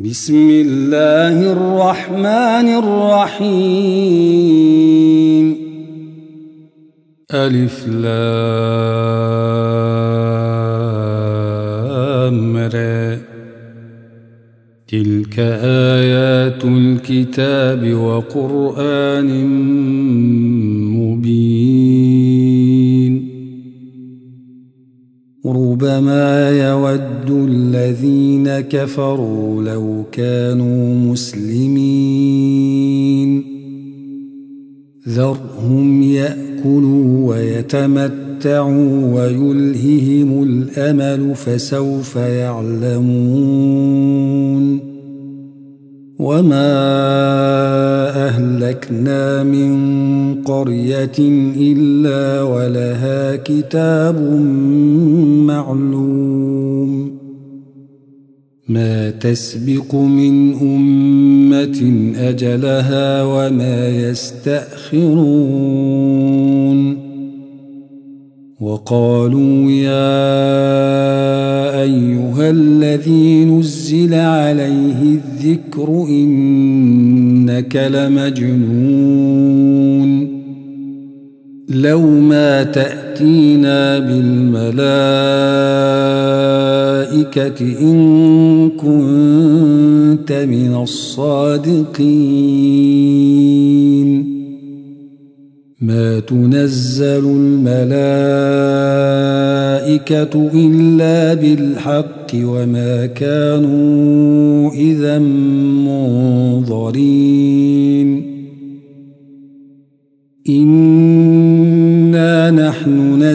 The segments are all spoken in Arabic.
بسم الله الرحمن الرحيم ألف لام تلك آيات الكتاب وقرآن مبين ربما يود الذين كفروا لو كانوا مسلمين. ذرهم يأكلوا ويتمتعوا ويلههم الأمل فسوف يعلمون. وما أهلكنا من قرية إلا ولها كتاب معلوم. ما تسبق من أمة أجلها وما يستأخرون وقالوا يا أيها الذي نزل عليه الذكر إنك لمجنون لو ما تأتينا بالملائكة إن كنت من الصادقين. ما تنزل الملائكة إلا بالحق وما كانوا إذا منظرين. نحن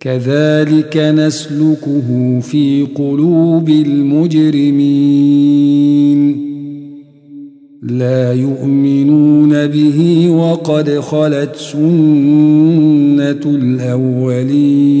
كذلك نسلكه في قلوب المجرمين. لا يؤمنون به وقد خلت سنة الأولين.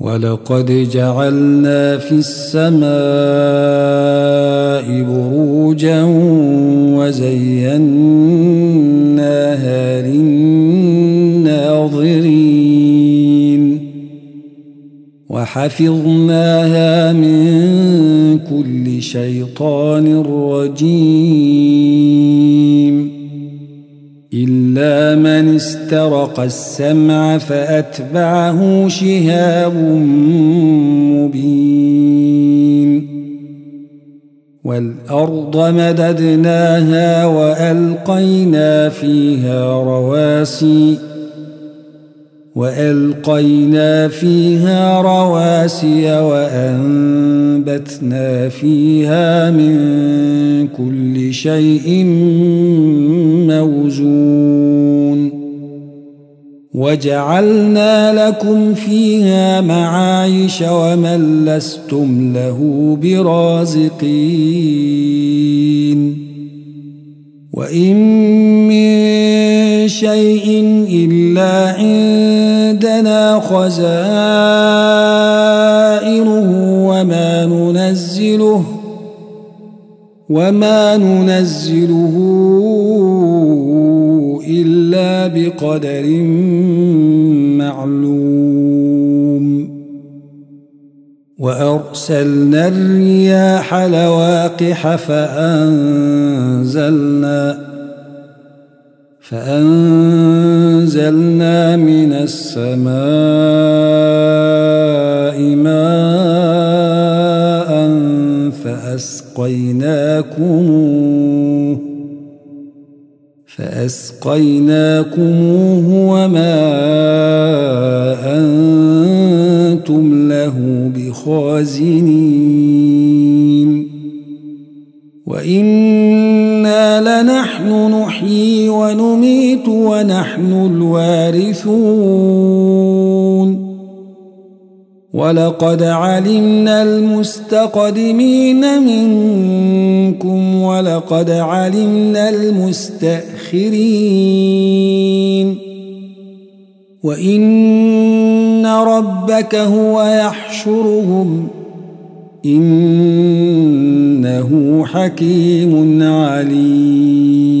ولقد جعلنا في السماء بروجا وزيناها للناظرين وحفظناها من كل شيطان رجيم استرق السمع فأتبعه شهاب مبين. والأرض مددناها وألقينا فيها رواسي وألقينا فيها رواسي وأنبتنا فيها من كل شيء موزون. وجعلنا لكم فيها معايش ومن لستم له برازقين. وإن من شيء إلا عندنا خزائنه وما ننزله وما ننزله إلا بقدر معلوم. وأرسلنا الرياح لواقح فأنزلنا فأنزلنا من السماء ماء فأسقيناكموه فأسقيناكموه وما أنتم له بخازنين. وإنا لنحن نحيي ونميت ونحن الوارثون. ولقد علمنا المستقدمين منكم ولقد علمنا المستأخرين. وإن ربك هو يحشرهم إنه حكيم عليم.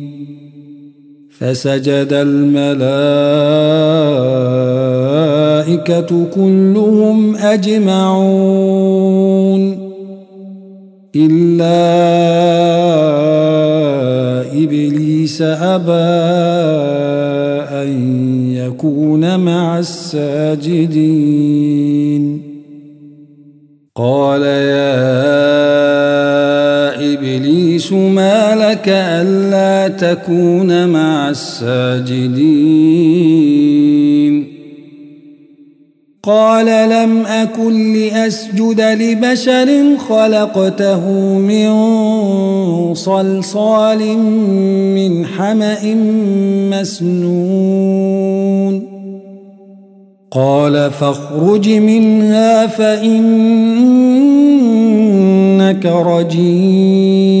فسجد الملائكة كلهم أجمعون إلا إبليس أبى يكون مع الساجدين. قال يا ما لك ألا تكون مع الساجدين. قال لم أكن لأسجد لبشر خلقته من صلصال من حمأ مسنون. قال فاخرج منها فإنك رجيم.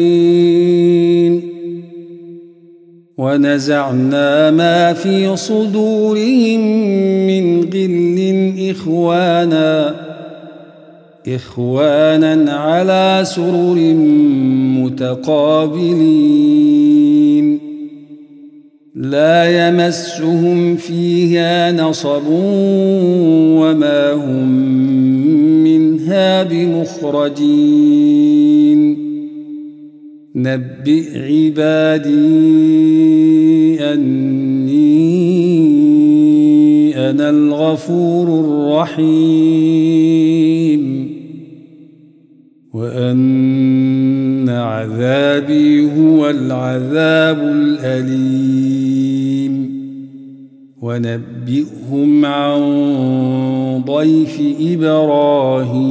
ونزعنا ما في صدورهم من غل إخوانا إخوانا على سرر متقابلين. لا يمسهم فيها نصب وما هم منها بمخرجين. نبئ عبادي أني أنا الغفور الرحيم وأن عذابي هو العذاب الأليم. ونبئهم عن ضيف إبراهيم.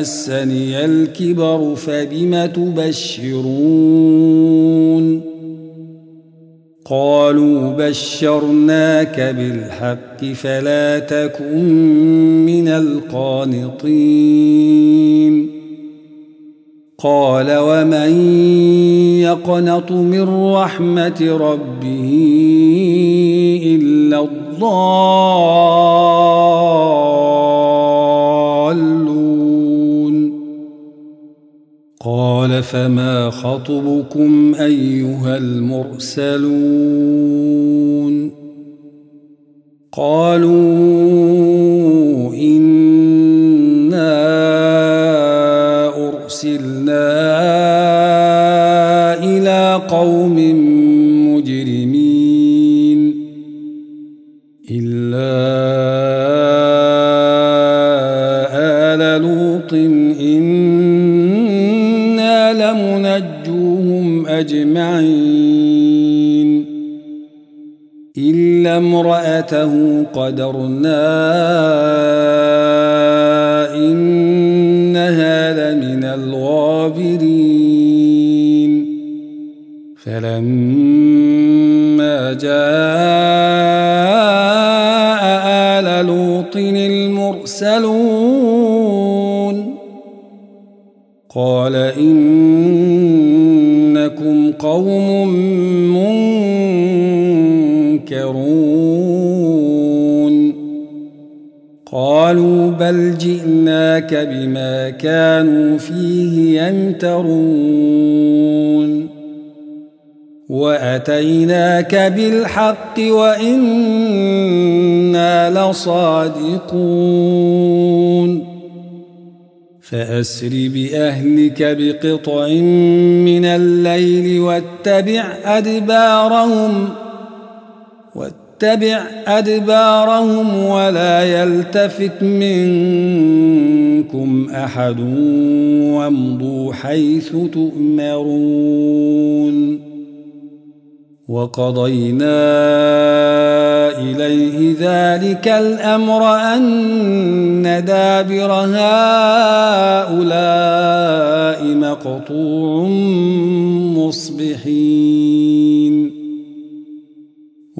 مسني الكبر فبم تبشرون قالوا بشرناك بالحق فلا تكن من القانطين قال ومن يقنط من رحمة ربه إلا الضالون قال فما خطبكم أيها المرسلون قالوا إنا أرسلنا إلى قوم امراته قدرنا إنها لمن الغابرين. فلما جاء آل لوط المرسلون قال إنكم قوم منكرون. قالوا بل جئناك بما كانوا فيه يمترون. وأتيناك بالحق وإنا لصادقون. فأسر بأهلك بقطع من الليل واتبع أدبارهم. واتبع أدبارهم ولا يلتفت منكم أحد وامضوا حيث تؤمرون. وقضينا إليه ذلك الأمر أن دابر هؤلاء مقطوع مصبحين.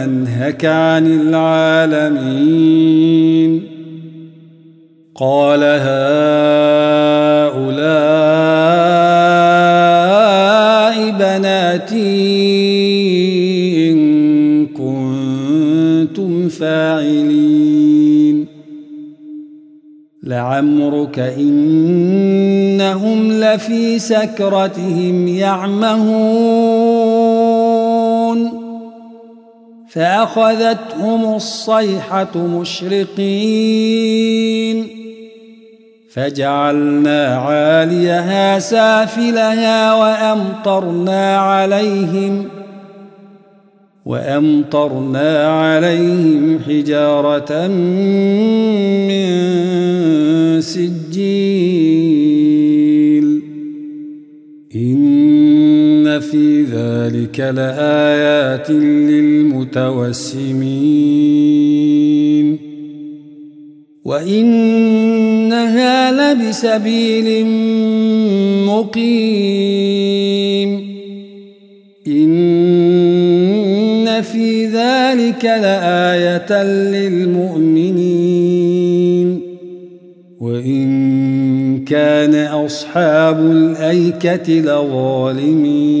اولم ننهك عن العالمين. قال هؤلاء بناتي إن كنتم فاعلين. لعمرك إنهم لفي سكرتهم يعمهون. فأخذتهم الصيحة مشرقين. فجعلنا عاليها سافلها وأمطرنا عليهم وأمطرنا عليهم حجارة من سجيل. إن في ذلك لآيات للمتوسمين وإنها لبسبيل مقيم. إن في ذلك لآية للمؤمنين. وإن كان أصحاب الأيكة لظالمين.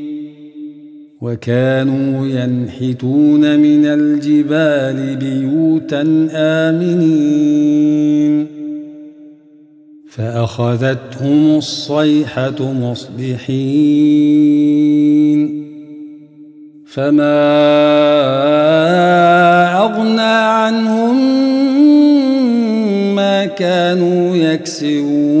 وكانوا ينحتون من الجبال بيوتا آمنين. فأخذتهم الصيحة مصبحين. فما أغنى عنهم ما كانوا يكسبون.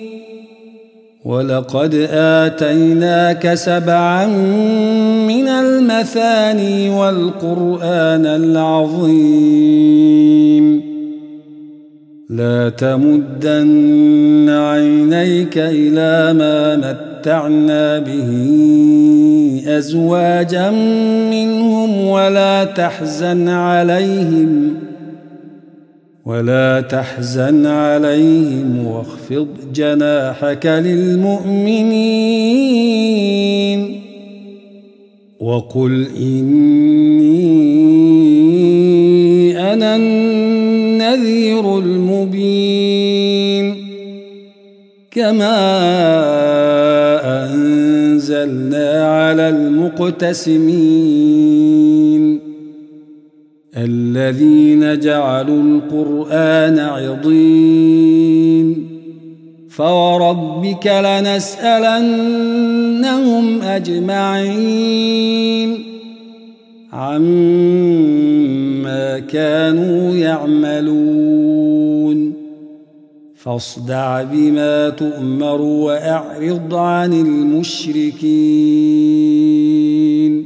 ولقد آتيناك سبعا من المثاني والقرآن العظيم. لا تمدن عينيك إلى ما متعنا به أزواجا منهم ولا تحزن عليهم. ولا تحزن عليهم واخفض جناحك للمؤمنين وقل إني أنا النذير المبين كما أنزلنا على المقتسمين الذين جعلوا القرآن عضين. فوربك لنسألنهم أجمعين. عما كانوا يعملون. فاصدع بما تؤمر وأعرض عن المشركين.